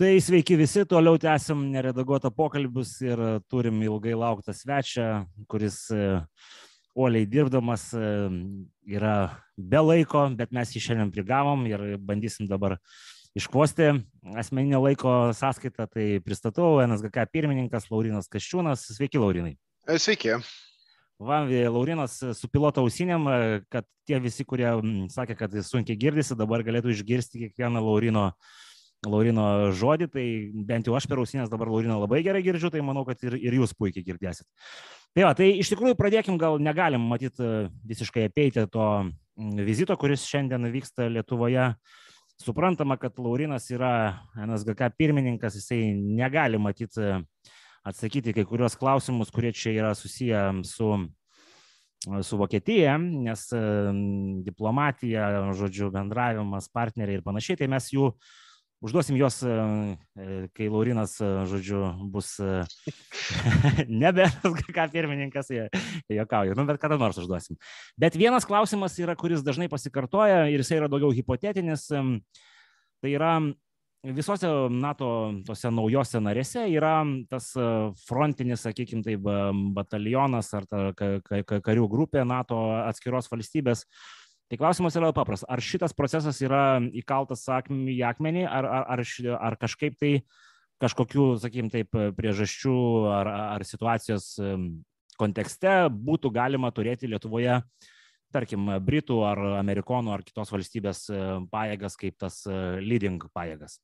Tai sveiki visi, toliau tęsim neredaguotą pokalbius ir turim ilgai lauktą svečią, kuris uoliai dirbdamas yra be laiko, bet mes jį šiandien prigavom ir bandysim dabar iškvosti asmeninio laiko sąskaitą. Tai pristatau NSGK pirmininkas Laurinas Kaščiūnas. Sveiki, Laurinai. Sveiki. Va, Laurinas su piloto ausinėm, kad tie visi, kurie sakė, kad sunkiai girdisi, dabar galėtų išgirsti kiekvieną Laurino uh, Laurino žodį, tai bent jau aš per ausinės dabar Laurino labai gerai girdžiu, tai manau, kad ir, ir jūs puikiai girdėsit. Tai va, tai iš tikrųjų pradėkim, gal negalim matyti visiškai apeiti to vizito, kuris šiandien vyksta Lietuvoje. Suprantama, kad Laurinas yra NSGK pirmininkas, jisai negali matyti atsakyti kai kurios klausimus, kurie čia yra susiję su su Vokietija, nes diplomatija, žodžiu, bendravimas, partneriai ir panašiai, tai mes jų Užduosim juos, e, e, kai Laurinas, e, žodžiu, bus nebe ką pirmininkas, jie juokauja, nu, bet kada nors užduosim. Bet vienas klausimas yra, kuris dažnai pasikartoja ir jisai yra daugiau hipotetinis. Tai yra visose NATO tose naujose narėse yra tas frontinis, sakykime, taip, batalionas ar ta karių grupė NATO atskiros valstybės Tai klausimas yra paprastas. Ar šitas procesas yra įkaltas į akmenį, ar, ar, ar, ar kažkaip tai kažkokių, sakykim, taip, priežasčių ar, ar situacijos kontekste būtų galima turėti Lietuvoje, tarkim, Britų ar Amerikonų ar kitos valstybės pajėgas kaip tas leading pajėgas?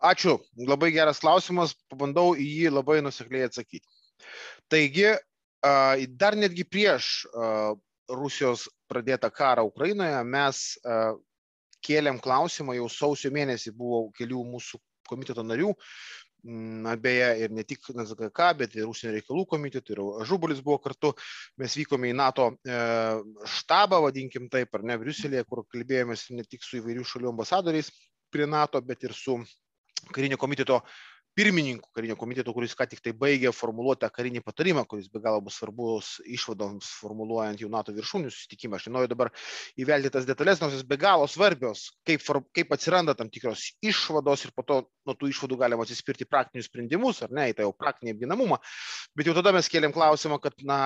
Ačiū. Labai geras klausimas. Pabandau į jį labai nusekliai atsakyti. Taigi, dar netgi prieš Rusijos pradėtą karą Ukrainoje, mes kėlėm klausimą, jau sausio mėnesį buvo kelių mūsų komiteto narių, na, beje, ir ne tik NZKK, bet ir užsienio reikalų komitetų, ir Žubulis buvo kartu, mes vykome į NATO e, štabą, vadinkim taip, ar ne, Briuselėje, kur kalbėjomės ne tik su įvairių šalių ambasadoriais prie NATO, bet ir su karinio komiteto pirmininku karinio komiteto, kuris ką tik tai baigė formuluoti tą karinį patarimą, kuris be galo bus svarbus išvadoms formuluojant jau NATO viršūnių susitikimą. Aš nenoriu dabar įvelti tas detalės, nors jos be galo svarbios, kaip, kaip atsiranda tam tikros išvados ir po to nuo tų išvadų galima atsispirti praktinius sprendimus, ar ne, į tą jau praktinį apginamumą. Bet jau tada mes kėlėm klausimą, kad, na,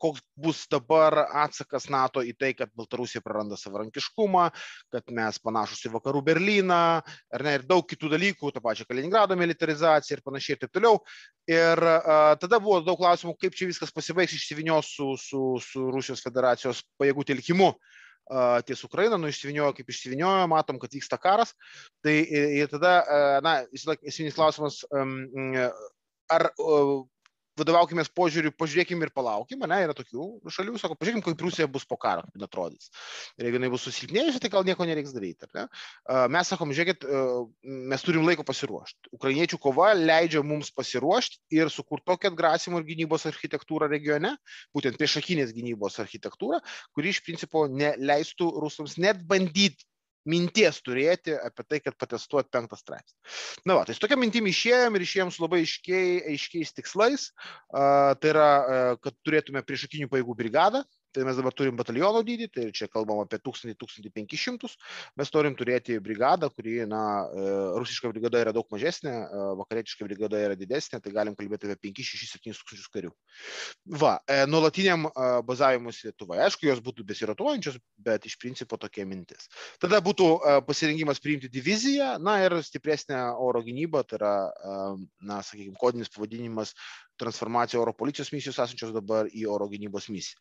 koks bus dabar atsakas NATO į tai, kad Baltarusija praranda savarankiškumą, kad mes panašus į vakarų Berliną, ar ne, ir daug kitų dalykų, tą pačią Kaliningrado militarizaciją organizacija ir panašiai ir taip toliau. Ir a, tada buvo daug klausimų, kaip čia viskas pasibaigs išsivinios su, su, su Rusijos federacijos pajėgų telkimu ties Ukraina, nu išsiviniojo kaip išsiviniojo, matom, kad vyksta karas. Tai ir, tada, na, esminis klausimas, ar vadovaukime požiūriu, pažiūrėkime ir palaukim, ne, yra tokių šalių, sako, pažiūrėkime, kaip Rusija bus po karo, kaip atrodys. Ir jeigu jinai bus susilpnėjusi, tai gal nieko nereiks daryti. Ne? Mes sakom, žiūrėkit, mes turim laiko pasiruošti. Ukrainiečių kova leidžia mums pasiruošti ir sukurti tokią atgrasimo ir gynybos architektūrą regione, būtent priešakinės gynybos architektūrą, kuri iš principo neleistų rusams net bandyti minties turėti apie tai, kad patestuot penktą straipsnį. Na, va, tai su tokia mintimi išėjom ir išėjom su labai aiškiai, aiškiais tikslais. Uh, tai yra, uh, kad turėtume priešakinių pajėgų brigadą, Tai mes dabar turim bataliono dydį, tai čia kalbam apie 1000-1500. Mes norim turėti brigadą, kuri, na, e, rusiška brigada yra daug mažesnė, e, vakarietiška brigada yra didesnė, tai galim kalbėti apie 5-6-7 tūkstančius karių. Va, e, nuolatiniam bazavimus Lietuvoje, aišku, jos būtų besirotuojančios, bet iš principo tokia mintis. Tada būtų pasirengimas priimti diviziją, na ir stipresnė oro gynyba, tai yra, na, sakykime, kodinis pavadinimas transformacija oro policijos misijos esančios dabar į oro gynybos misiją.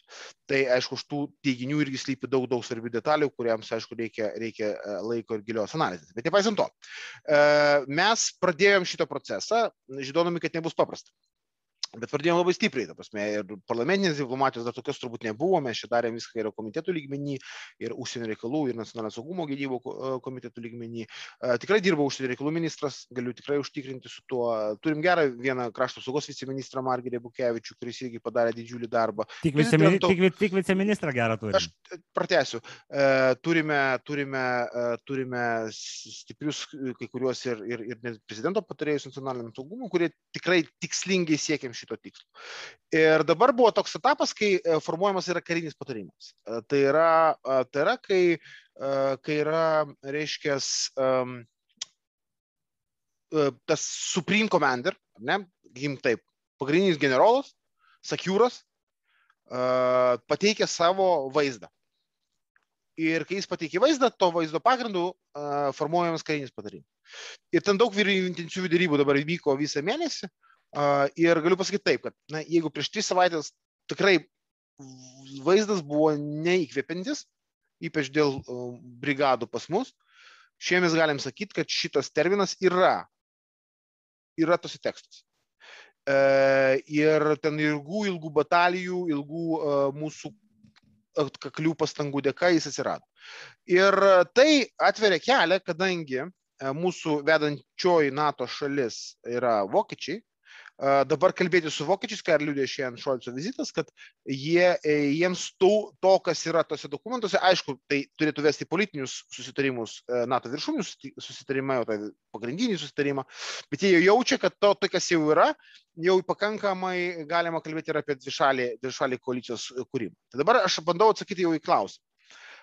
Tai aišku, už tų teiginių irgi slypi daug, daug svarbių detalių, kuriams, aišku, reikia, reikia e, laiko ir gilios analizės. Bet nepaisant to, e, mes pradėjom šitą procesą, žinodami, kad nebus paprasta. Bet pradėjome labai stipriai, ta prasme, ir parlamentinės diplomatijos dar tokios turbūt nebuvo, mes čia darėm viską ir komitetų lygmenį, ir užsienio reikalų, ir nacionalinio saugumo gynybų e, komitetų lygmenį. E, tikrai dirba užsienio reikalų ministras, galiu tikrai užtikrinti su tuo. Turim gerą vieną krašto saugos viceministrą Margirį Bukevičių, kuris irgi padarė didžiulį darbą. Tik, vicemin, to... tik, tik viceministrą gerą turi. Aš pratęsiu. E, turime, turime, turime stiprius kai kuriuos ir, ir, ir prezidento patarėjus nacionaliniam saugumui, kurie tikrai tikslingai siekiam šito tikslo. Ir dabar buvo toks etapas, kai e, formuojamas yra karinis patarimas. E, tai yra, e, tai yra kai, kai yra, reiškia, tas Supreme Commander, ne, gim taip, pagrindinis generolas, Sakiūras, pateikė savo vaizdą. Ir kai jis pateikė vaizdą, to vaizdo pagrindu uh, formuojamas karinis patarimas. Ir ten daug intensyvių dėrybų dabar vyko visą mėnesį. Uh, ir galiu pasakyti taip, kad na, jeigu prieš tris savaitės tikrai vaizdas buvo neįkvepiantis, ypač dėl brigadų pas mus, mes galim sakyti, kad šitas terminas yra, yra tose tekstuose. Uh, ir ten ilgų, ilgų batalijų, ilgų uh, mūsų atkaklių pastangų dėka jis atsirado. Ir tai atveria kelią, kadangi mūsų vedančioji NATO šalis yra vokiečiai, dabar kalbėti su vokiečiais, ką ir liūdė šiandien Šolco vizitas, kad jie, e, jiems to, to, kas yra tose dokumentuose, aišku, tai turėtų vesti politinius susitarimus e, NATO viršūnių susitarimą, tai pagrindinį susitarimą, bet jie jau jaučia, kad to, tai kas jau yra, jau pakankamai galima kalbėti ir apie dvišalį, dvišalį koalicijos kūrimą. Tai dabar aš bandau atsakyti jau į klausimą.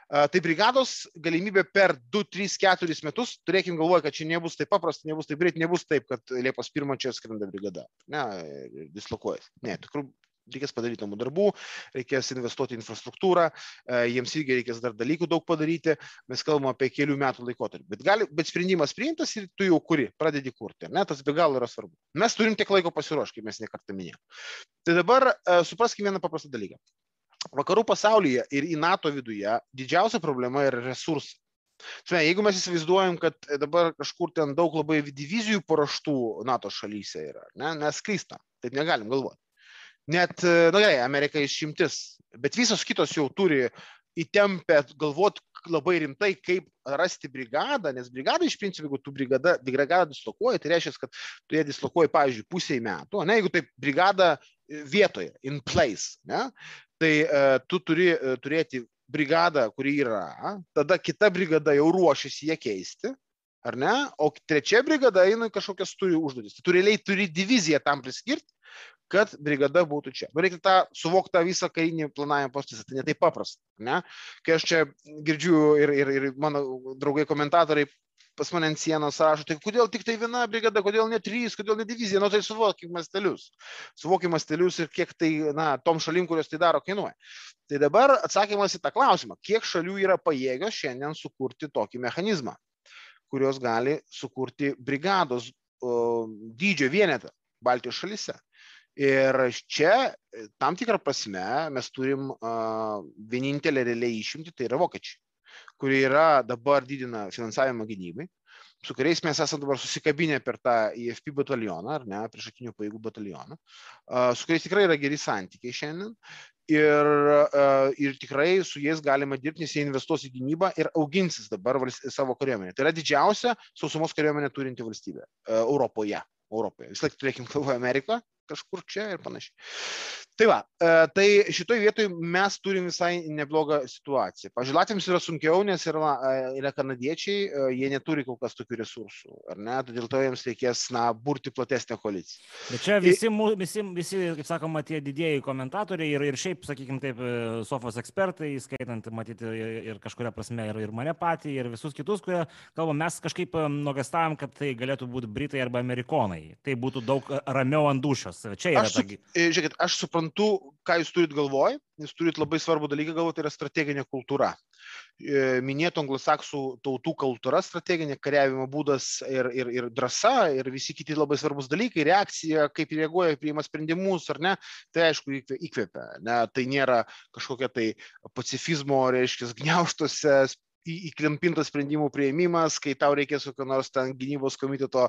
Tai brigados galimybė per 2, 3, 4 metus, turėkim galvoje, kad čia nebus taip paprasta, nebus taip greit, nebus taip, kad Liepos 1 čia skrenda brigada. Ne, dislokuojas. Ne, tikrųjų reikės padaryti namų darbų, reikės investuoti į infrastruktūrą, jiems irgi reikės dar dalykų daug padaryti, mes kalbame apie kelių metų laikotarpį. Bet, gali, bet sprendimas priimtas ir tu jau kuri, pradedi kurti. Ne, tas be galo yra svarbu. Mes turim tiek laiko pasiruošti, kaip mes nekartą minėjome. Tai dabar supraskime vieną paprastą dalyką vakarų pasaulyje ir į NATO viduje didžiausia problema yra resursai. Tuomet, jeigu mes įsivaizduojam, kad dabar kažkur ten daug labai divizijų paraštų NATO šalyse yra, ne, mes klystam, taip negalim galvoti. Net, na gerai, Amerika išimtis, bet visos kitos jau turi įtempę galvoti labai rimtai, kaip rasti brigadą, nes brigada iš principo, jeigu tu brigada, brigadą dislokuoji, tai reiškia, kad tu ją dislokuoji, pavyzdžiui, pusiai metų, ne, jeigu tai brigada vietoje, in place, ne, tai uh, tu turi uh, turėti brigadą, kuri yra, tada kita brigada jau ruošiasi ją keisti, ar ne, o trečia brigada eina kažkokias turi užduotis. Tu realiai turi diviziją tam priskirti, kad brigada būtų čia. Nu, reikia tą suvokti tą visą karinį planavimo procesą, tai netai paprasta. Ne? Kai aš čia girdžiu ir, ir, ir mano draugai komentatoriai pas mane ant sienos rašo, tai kodėl tik tai viena brigada, kodėl ne trys, kodėl ne divizija, nu tai suvokim mastelius. Suvokim mastelius ir kiek tai, na, tom šalim, kurios tai daro, kainuoja. Tai dabar atsakymas į tą klausimą, kiek šalių yra pajėgios šiandien sukurti tokį mechanizmą, kurios gali sukurti brigados o, dydžio vienetą Baltijos šalise. Ir čia tam tikrą prasme mes turim uh, vienintelę realiai išimti, tai yra vokiečiai kurie yra dabar didina finansavimą gynybai, su kuriais mes esame dabar susikabinę per tą IFP batalioną, ar ne, priešakinių pajėgų batalioną, su kuriais tikrai yra geri santykiai šiandien. Ir, ir tikrai su jais galima dirbti, nes jie investuos į gynybą ir auginsis dabar savo kariuomenę. Tai yra didžiausia sausumos kariuomenė turinti valstybė Europoje. Europoje. Vis laik turėkim galvoje Ameriką, kažkur čia ir panašiai. Tai va, e, tai šitoj vietoj mes turim visai neblogą situaciją. Pavyzdžiui, Latvijams yra sunkiau, nes yra, e, yra kanadiečiai, e, jie neturi kol kas tokių resursų, ar ne? Dėl to jiems reikės, na, burti platesnę koaliciją. Bet čia visi, visi, visi kaip sakoma, tie didėjai komentatoriai ir, ir šiaip, sakykime taip, sofos ekspertai, skaitant, matyti ir kažkuria prasme ir, ir mane patį, ir visus kitus, kurie kalba, mes kažkaip nuogastavom, kad tai galėtų būti Britai arba Amerikonai. Tai būtų daug ramiau ant dušos. Čia yra. Aš, ta... žiūrėkit, aš suprantu suprantu, ką jūs turit galvoj, jūs turit labai svarbų dalyką galvoti, tai yra strateginė kultūra. E, minėtų anglosaksų tautų kultūra, strateginė kariavimo būdas ir, ir, ir drąsa ir visi kiti labai svarbus dalykai, reakcija, kaip reaguoja, priima sprendimus ar ne, tai aišku įkvepia. Ne, tai nėra kažkokia tai pacifizmo, reiškia, gniauštose įklimpintas sprendimų prieimimas, kai tau reikės kokio nors ten gynybos komiteto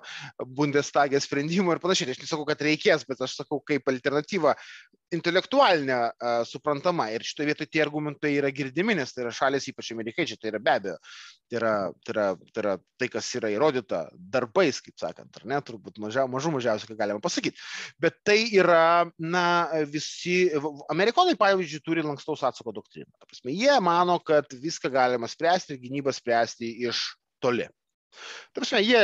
bundestagė sprendimų ir panašiai. Aš nesakau, kad reikės, bet aš sakau kaip alternatyva intelektualinė uh, suprantama. Ir šitoje vietoje tie argumentai yra girdimi, nes tai yra šalis, ypač amerikiečiai, tai yra be abejo. Tai yra, tai, yra, tai yra tai, kas yra įrodyta darbais, kaip sakant, ar ne, turbūt mažia, mažų mažiausiai, ką galima pasakyti. Bet tai yra, na, visi, amerikonai, pavyzdžiui, turi lankstaus atsako doktriną. Prasme, jie mano, kad viską galima spręsti ir gynybą spręsti iš toli. Tarsi, jie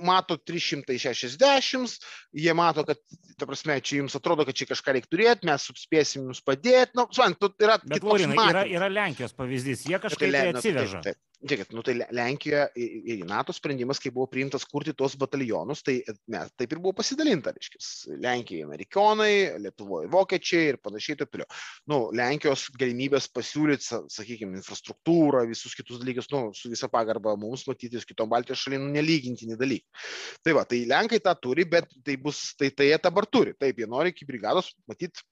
mato 360, jie mato, kad, ta prasme, čia jums atrodo, kad čia kažką reikia turėti, mes spėsim jums padėti. Nu, suant, yra Bet, Laurinai, yra, yra Lenkijos pavyzdys, jie kažkaip tai, tai atsiveža. Taip, taip. Žiūrėkit, nu tai Lenkijoje ir NATO sprendimas, kai buvo priimtas kurti tos batalionus, tai mes taip ir buvo pasidalinta, reiškia, Lenkijoje amerikonai, Lietuvoje vokiečiai ir panašiai taip toliau. Nu, Lenkijos galimybės pasiūlyti, sakykime, infrastruktūrą, visus kitus dalykus, nu, su visa pagarba mums matyti, su kitom Baltijos šalim, nu, nelygintini dalykai. Tai va, tai Lenkai tą turi, bet tai bus, tai tai jie dabar turi. Taip, jie nori iki brigados, matyt,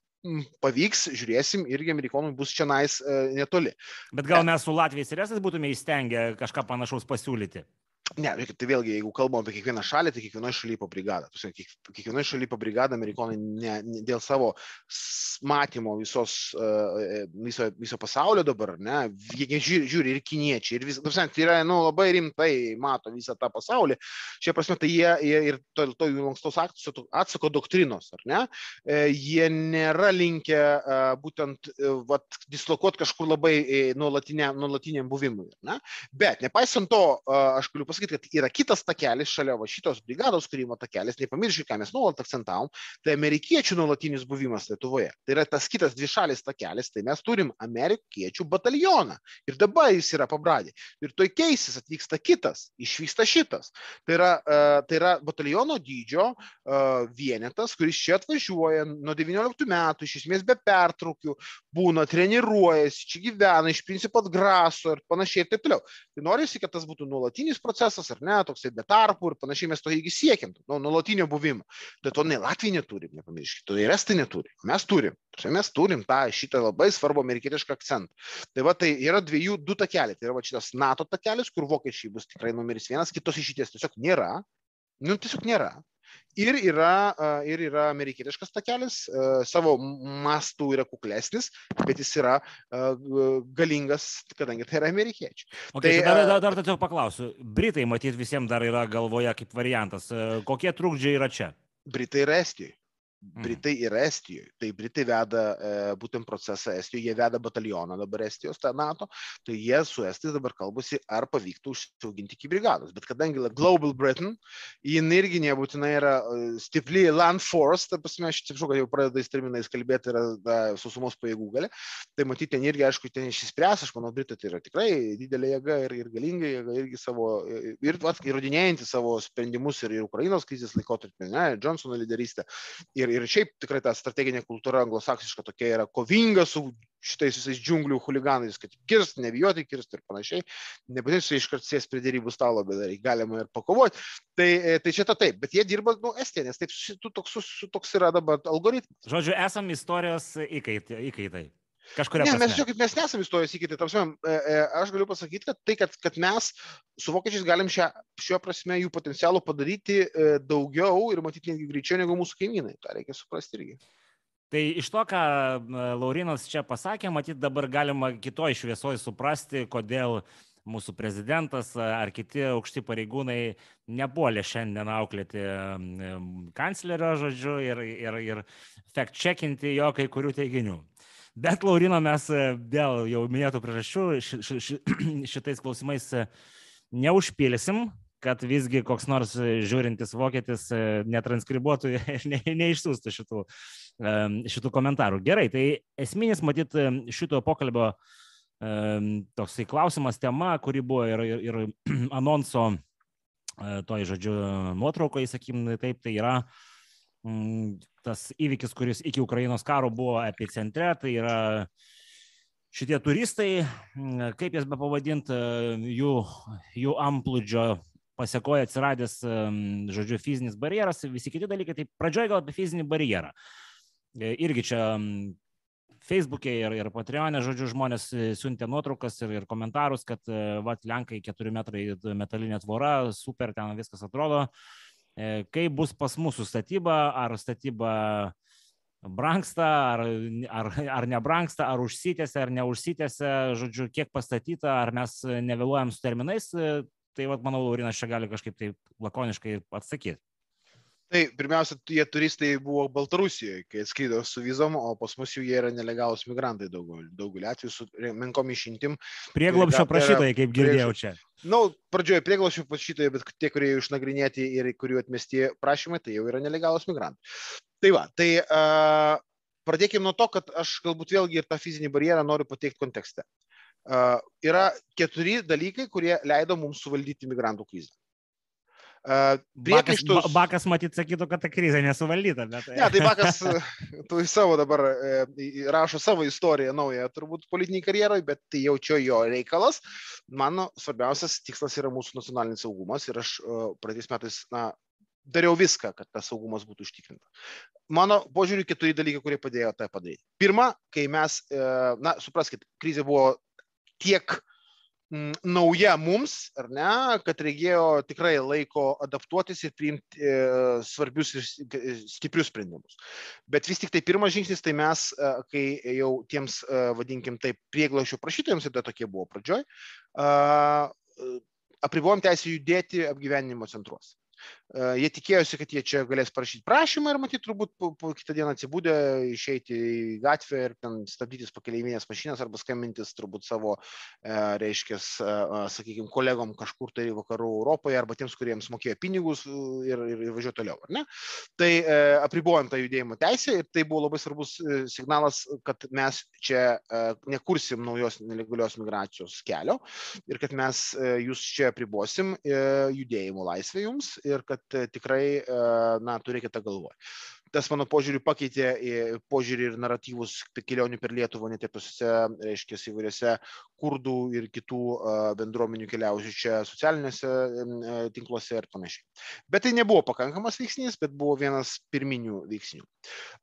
pavyks, žiūrėsim, irgi amerikonui bus čia nais e, netoli. Bet gal mes su Latvijais ir esais būtume įstengę kažką panašaus pasiūlyti? Ne, tai vėlgi, jeigu kalbam apie kiekvieną šalį, tai kiekvienoje šalyje po brigadą. Kiekvienoje šalyje po brigadą amerikonai ne, ne, dėl savo matymo visos, uh, viso, viso pasaulio dabar, ne, jie žiūri, žiūri ir kiniečiai, ir vis, tai yra nu, labai rimtai mato visą tą pasaulį. Šia prasme, tai jie, jie ir to, to jų lankstos atsako doktrinos, ar ne, jie nėra linkę uh, būtent uh, vat, dislokuoti kažkur labai nuolatiniam, nuolatiniam buvimui. Ne? Bet nepaisant to, uh, aš galiu pasakyti, pasakyti, kad yra kitas takelis šalia va šitos brigados kūrimo takelis, nepamirškite, ką mes nuolat akcentavom, tai amerikiečių nuolatinis buvimas Lietuvoje. Tai yra tas kitas dvišalis takelis, tai mes turim amerikiečių batalioną. Ir dabar jis yra pabradė. Ir toj keisis atvyksta kitas, išvyksta šitas. Tai yra, uh, tai yra bataliono dydžio uh, vienetas, kuris čia atvažiuoja nuo 19 metų, iš esmės be pertraukių, būna, treniruojasi, čia gyvena, iš principo atgraso ir panašiai ir taip toliau. Tai norisi, kad tas būtų nuolatinis procesas procesas, ar ne, toksai be tarpų ir panašiai mes to įgi siekiam, nu, nuolatinio buvimo. Tai to nei Latvija neturi, nepamirškite, to ir Estai neturi. Mes turim. Mes turim tą šitą labai svarbų amerikietišką akcentą. Tai va, tai yra dviejų, du takeliai. Tai yra va, šitas NATO takelis, kur vokiečiai bus tikrai numeris vienas, kitos išeities tiesiog nėra. Nu, tiesiog nėra. Ir yra, ir yra amerikietiškas takelis, savo mastų yra kuklesnis, bet jis yra galingas, kadangi tai yra amerikiečiai. Okay, tai, dar, dar, dar tiesiog paklausiu. Britai, matyt, visiems dar yra galvoje kaip variantas. Kokie trukdžiai yra čia? Britai yra Estijoje. Mhm. Britai yra Estijoje. Tai Britai veda e, būtent procesą Estijoje, jie veda batalioną dabar Estijos, tą NATO, tai jie su Estais dabar kalbasi, ar pavyktų užsiauginti iki brigados. Bet kadangi Global Britain, jin irgi nebūtinai yra e, stipri land force, ta prasme, aš atsiprašau, kad jau pradeda terminais kalbėti, yra da, susumos pajėgų gali, tai matyti ten irgi, aišku, ten išsispręs, aš manau, Britai tai yra tikrai didelė jėga ir, ir galinga jėga, irgi savo, ir įrodinėjanti savo sprendimus ir, ir Ukrainos krizės laikotarpį, ne, Johnsono lyderystę. Ir ir, ir šiaip tikrai ta strateginė kultūra anglosaksiška tokia yra kovinga su šitais visais džiunglių huliganais, kad kirst, nebijoti kirst ir panašiai. Nebūtinai su iškart sės prie dėrybų stalo, bet dar galima ir pakovoti. Tai, e, tai čia ta taip, bet jie dirba, nu, Estija, nes taip toks, toks yra dabar algoritmas. Žodžiu, esam istorijos įkaitai. įkaitai. Kažkuria ne, mes, žiūrėkit, mes nesame įstojęs į kitą. Tamsime, aš galiu pasakyti, kad tai, kad, kad mes su vokiečiais galim šią, šiuo prasme jų potencialų padaryti e, daugiau ir matyti netgi greičiau negu mūsų kaimynai. Ta reikia suprasti irgi. Tai iš to, ką Laurinas čia pasakė, matyt, dabar galima kitoj šviesoje suprasti, kodėl mūsų prezidentas ar kiti aukšti pareigūnai nepuolė šiandien auklėti kanclerio žodžiu ir, ir, ir fact-checkinti jo kai kurių teiginių. Bet Laurino mes e, dėl jau minėtų priežasčių ši, ši, ši, šitais klausimais e, neužpilsim, kad visgi koks nors e, žiūrintis vokietis netranskribuotų ir ne, neišsiųstų šitų, šitų komentarų. Gerai, tai esminis, matyt, šito pokalbio toksai klausimas, tema, kuri buvo ir, ir, ir anonso, toj žodžiu, nuotraukoje, sakykim, taip, tai yra uh, tas įvykis, kuris iki Ukrainos karo buvo epicentre, tai yra šitie turistai, mm, kaip jas be pavadinti, jų, jų amplūdžio pasiekoja atsiradęs, mm, žodžiu, fizinis barjeras, visi kiti dalykai, tai pradžioje gal apie fizinį barjerą. E, irgi čia Facebook'e ir, ir Patreon'e, žodžiu, žmonės siuntė nuotraukas ir, ir komentarus, kad, e, va, Lenkai 4 metrai metalinė tvora, super, ten viskas atrodo. Uh, E, kaip bus pas mūsų statyba, ar statyba brangsta, ar, ar, ar nebrangsta, ar užsitęsia, ar neužsitęsia, žodžiu, kiek pastatyta, ar mes nevėluojam su terminais, e, tai vat, manau, Laurinas čia gali kažkaip taip lakoniškai atsakyti. Tai pirmiausia, jie turistai buvo Baltarusijoje, kai atskrido su vizom, o pas mus jų jie yra nelegalus migrantai daugulį, daugulį atvejų su menkom išimtim. Prieglopšio prašytojai, kaip girdėjau čia. Na, nu, pradžioje prieglopšio prašytojai, bet tie, kurie išnagrinėti ir kurių atmesti prašymai, tai jau yra nelegalus migrantai. Tai va, tai uh, pradėkime nuo to, kad aš galbūt vėlgi ir tą fizinį barjerą noriu pateikti kontekste. yra keturi dalykai, kurie leido mums suvaldyti migrantų krizę. Bakas, bakas matyt sakytų, kad ta krizė nesuvaldyta. Bet... Ne, tai Bakas, tu savo dabar rašo savo istoriją naują, turbūt politiniai karjerai, bet tai jaučio jo reikalas. Mano svarbiausias tikslas yra mūsų nacionalinis saugumas ir aš praeitais metais, na, dariau viską, kad tas saugumas būtų užtikrinta. Mano požiūriu, keturi dalykai, kurie padėjo tą padaryti. Pirma, kai mes, na, supraskite, krizė buvo tiek uh, nauja mums, ar ne, kad reikėjo tikrai laiko adaptuotis ir priimti e, svarbius ir stiprius sprendimus. Bet vis tik tai pirmas žingsnis, tai mes, e, kai jau tiems, e, vadinkim taip, prieglašių prašytojams, ir tai tokie buvo pradžioj, apribojom teisę judėti apgyvenimo centruose. Jie tikėjosi, kad jie čia galės parašyti prašymą ir matyti turbūt po, po kitą dieną atsibūdę išeiti į gatvę ir ten stabdytis pakeleivinės mašinas arba skambintis turbūt savo, reiškia, sakykime, kolegom kažkur tai vakarų Europoje arba tiems, kuriems mokėjo pinigus ir, ir, ir važiuoti toliau. Tai apribojom tą judėjimo teisę ir tai buvo labai svarbus signalas, kad mes čia nekursim naujos nelegalios migracijos kelio ir kad mes jūs čia apribosim judėjimo laisvę jums ir kad e, tikrai e, na, turėkite galvoje tas mano požiūrį pakeitė požiūrį ir naratyvus kelionių per Lietuvą, net ir tose, reiškia, įvairiose kurdų ir kitų bendruomenių keliausių čia socialiniuose tinkluose ir panašiai. Bet tai nebuvo pakankamas veiksnys, bet buvo vienas pirminių veiksnių.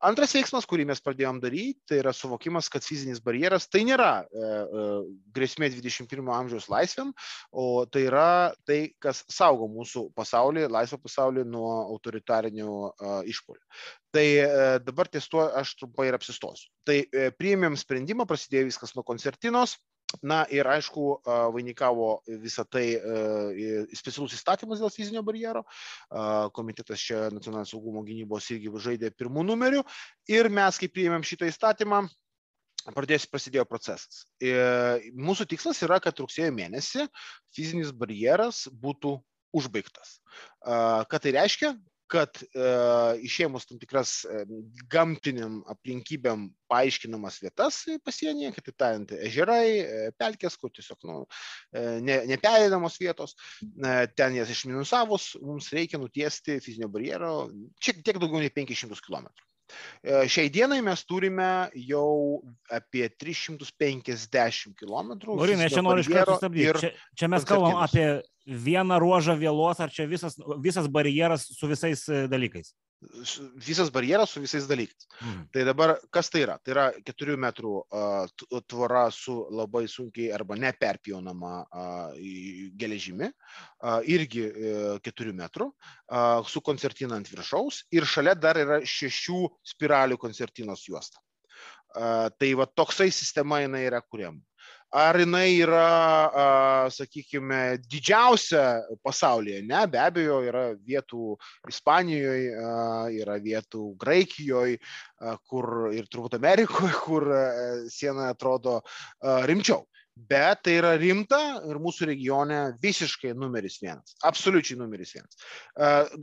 Antras veiksmas, kurį mes pradėjom daryti, tai yra suvokimas, kad fizinis barjeras tai nėra e, e, grėsmė 21 amžiaus laisvėm, o tai yra tai, kas saugo mūsų pasaulį, laisvą pasaulį nuo autoritarinių išpolių. Tai e, dabar ties tuo aš trumpai ir apsistosiu. Tai e, priėmėm sprendimą, prasidėjo viskas nuo koncertinos. Na ir aišku, vainikavo visą tai e, specialus įstatymas dėl fizinio barjero. Komitetas čia nacionalinio saugumo gynybos irgi žaidė pirmų numerių. Ir mes, kai priėmėm šitą įstatymą, pradės prasidėjo procesas. Mūsų tikslas yra, kad rugsėjo mėnesį fizinis barjeras būtų užbaigtas. Ką tai reiškia? Kad e, išėmus tam tikras e, gamtiniam aplinkybėm paaiškinamas vietas pasienyje, kitaip tariant, ežerai, e, pelkės, kur tiesiog nu, e, ne, neperėdamos vietos, e, ten jas išminusavus, mums reikia nutiesti fizinio barjero šiek tiek daugiau nei 500 km. E, šiai dienai mes turime jau apie 350 km. Laurinai, čia noriu iš karto sustabdyti. Čia, čia mes kalbam apie vieną ruožą vėlos, ar čia visas, visas barjeras su visais e, dalykais? visas barjeras su visais dalykais. Mm. Tai dabar kas tai yra? Tai yra 4 metrų uh, tvora su labai sunkiai arba neperpjaunama uh, geležimi, uh, irgi uh, 4 metrų, uh, su koncertina ant viršaus ir šalia dar yra 6 spiralių koncertinos juosta. Uh, tai va toksai sistema jinai yra kuriama ar jinai yra, sakykime, didžiausia pasaulyje. Ne, be abejo, yra vietų Ispanijoje, yra vietų Graikijoje, kur ir turbūt Amerikoje, kur siena atrodo rimčiau bet tai yra rimta ir mūsų regione visiškai numeris vienas, absoliučiai numeris vienas.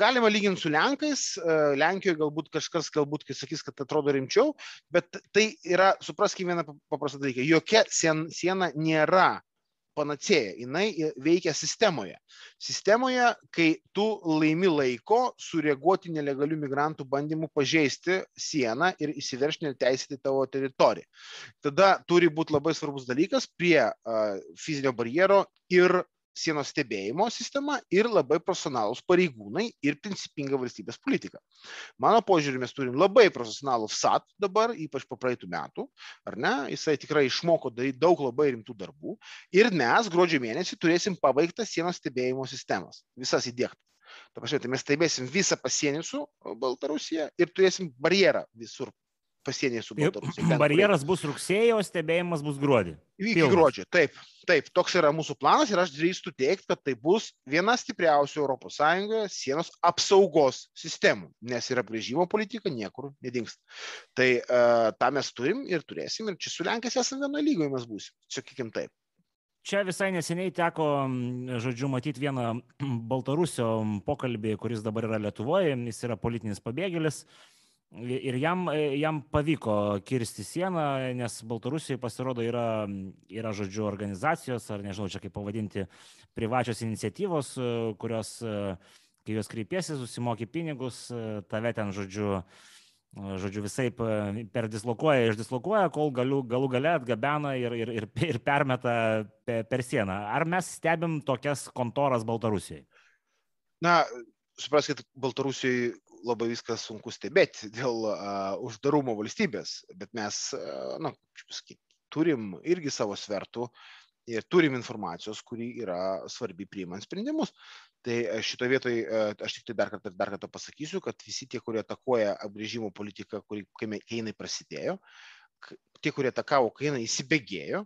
Galima lyginti su Lenkais, Lenkijoje galbūt kažkas, galbūt, kai sakys, kad atrodo rimčiau, bet tai yra, supraskime vieną paprastą dalyką, jokia siena nėra panacėja, jinai veikia sistemoje. Sistemoje, kai tu laimi laiko sureaguoti nelegalių migrantų bandymų pažeisti sieną ir įsiveršti neteisėti tavo teritoriją. Tada turi būti labai svarbus dalykas prie fizinio barjero ir sienos stebėjimo sistema ir labai profesionalūs pareigūnai ir principinga valstybės politika. Mano požiūrį, mes turim labai profesionalų FSAT dabar, ypač po praeitų metų, ar ne? Jisai tikrai išmoko daryti daug labai rimtų darbų ir mes gruodžio mėnesį turėsim pabaigtą sienos stebėjimo sistemas, visas įdėktas. Ta prasme, tai mes stebėsim visą pasienį su Baltarusija ir turėsim barjerą visur pasienyje su Baltarusija. Barjeras bus rugsėjo, stebėjimas bus gruodį. Iki gruodžio, taip, taip, toks yra mūsų planas ir aš drįstu teikti, kad tai bus viena stipriausių ES sienos apsaugos sistemų, nes ir apgrėžimo politika niekur nedingsta. Tai uh, tą mes turim ir turėsim ir čia su Lenkais esame vienoje lygoje mes būsim, sakykim taip. Čia visai neseniai teko, žodžiu, matyti vieną Baltarusio pokalbį, kuris dabar yra Lietuvoje, jis yra politinis pabėgėlis. Ir jam, jam pavyko kirsti sieną, nes Baltarusijoje pasirodo yra, yra, žodžiu, organizacijos, ar nežinau čia kaip pavadinti, privačios iniciatyvos, kurios, kai jos kreipiesi, susimoki pinigus, tave ten, žodžiu, žodžiu, visai per dislokuoja, išdislokuoja, kol galiu, galų gale atgabena ir, ir, ir, ir permeta per, per sieną. Ar mes stebim tokias kontoras Baltarusijoje? Na, supraskite, Baltarusijoje labai viskas sunku stebėti dėl uh, uždarumo valstybės, bet mes, uh, na, pasakyti, turim irgi savo svertų ir turim informacijos, kuri yra svarbi priimant sprendimus. Tai šitoje vietoje aš tik tai dar kartą, dar kartą pasakysiu, kad visi tie, kurie atakuoja apgrėžimo politiką, kuri, kai, kai jinai prasidėjo, tie, kurie atakavo, kai jinai įsibėgėjo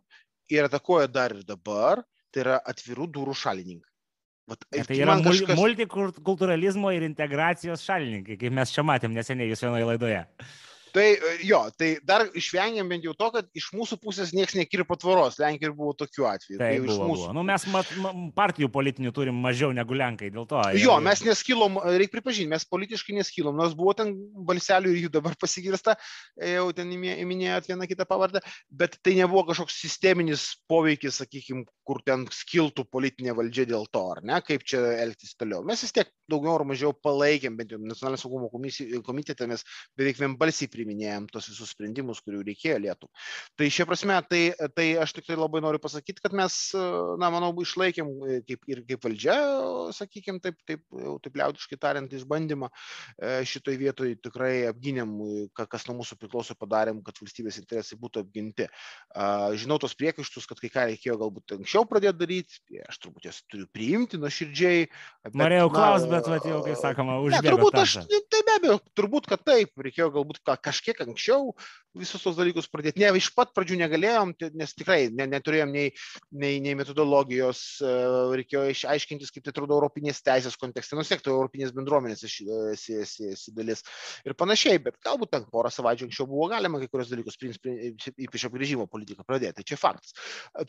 ir atakuoja dar ir dabar, tai yra atvirų durų šalininkai. Vat, tai yra kažkas... multikulturalizmo ir integracijos šalininkai, kaip mes čia matėm neseniai jūs vienoje laidoje. Tai e, jo, tai dar išvengėm bent jau to, kad iš mūsų pusės niekas nekirpo tvoros. Lenkijoje buvo tokių atvejų. Tai buvo, mūsų... buvo. Nu, mes mat, partijų politinių turim mažiau negu Lenkai, dėl to. Jo, ir... mes neskilom, reikia pripažinti, mes politiškai neskilom, nors buvo ten balselių ir jų dabar pasigirsta, e, jau ten įminėjot vieną kitą pavardę, bet tai nebuvo kažkoks sisteminis poveikis, sakykime, kur ten skiltų politinė valdžia dėl to, ar ne, kaip čia elgtis toliau. Mes vis tiek daugiau ar mažiau palaikėm, bent jau nacionalinio saugumo komitete mes beveik vienbalsiai priminėjom tos visus sprendimus, kurių reikėjo Lietuvai. Tai šia prasme, tai, tai aš tik tai labai noriu pasakyti, kad mes, na, manau, išlaikėm kaip, ir kaip valdžia, sakykime, taip, taip, taip liaudiškai tariant, išbandymą e, šitoj vietoj tikrai apginėm, kas nuo mūsų priklauso padarėm, kad valstybės interesai būtų apginti. Žinau tos priekaištus, kad kai ką reikėjo galbūt anksčiau pradėti daryti, tai aš turbūt jas turiu priimti nuoširdžiai. Norėjau klausti, bet vat, jau, kaip sakoma, užbėgo. Ne, turbūt aš, tai abejo, turbūt, kad taip, reikėjo galbūt kažkiek anksčiau visus tos dalykus pradėti. Ne, iš pat pradžių negalėjom, nes tikrai ne, neturėjom nei, nei, nei metodologijos, e, reikėjo išaiškintis, kaip tai atrodo Europinės teisės kontekste, tiek to Europinės bendruomenės esi, dalis ir panašiai, bet galbūt ten porą savaičių anksčiau buvo galima kai kurios dalykus, ypač apgrėžimo politiką pradėti, tai čia faktas.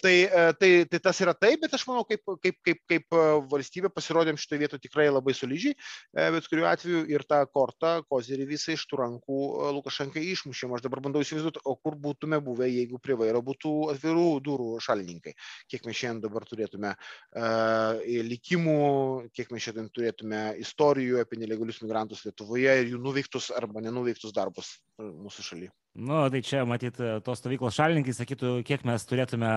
Tai, e, tai, tai tas yra taip, bet aš manau, kaip, kaip, kaip, kaip valstybė pasirodėm šitoje vietoje tikrai labai solidžiai, e, bet kuriuo atveju ir tą kortą, kozerį visą iš tų rankų Lukašenkai išmušėm. Aš dabar bandau įsivaizduoti, o kur būtume buvę, jeigu prie vairo būtų atvirų durų šalininkai. Kiek mes šiandien dabar turėtume uh, likimų, kiek mes šiandien turėtume istorijų apie nelegalius migrantus Lietuvoje ir jų nuveiktus arba nenuveiktus darbus mūsų šalyje. Nu, tai čia, matyt, tos stovyklos šalininkai sakytų, kiek mes turėtume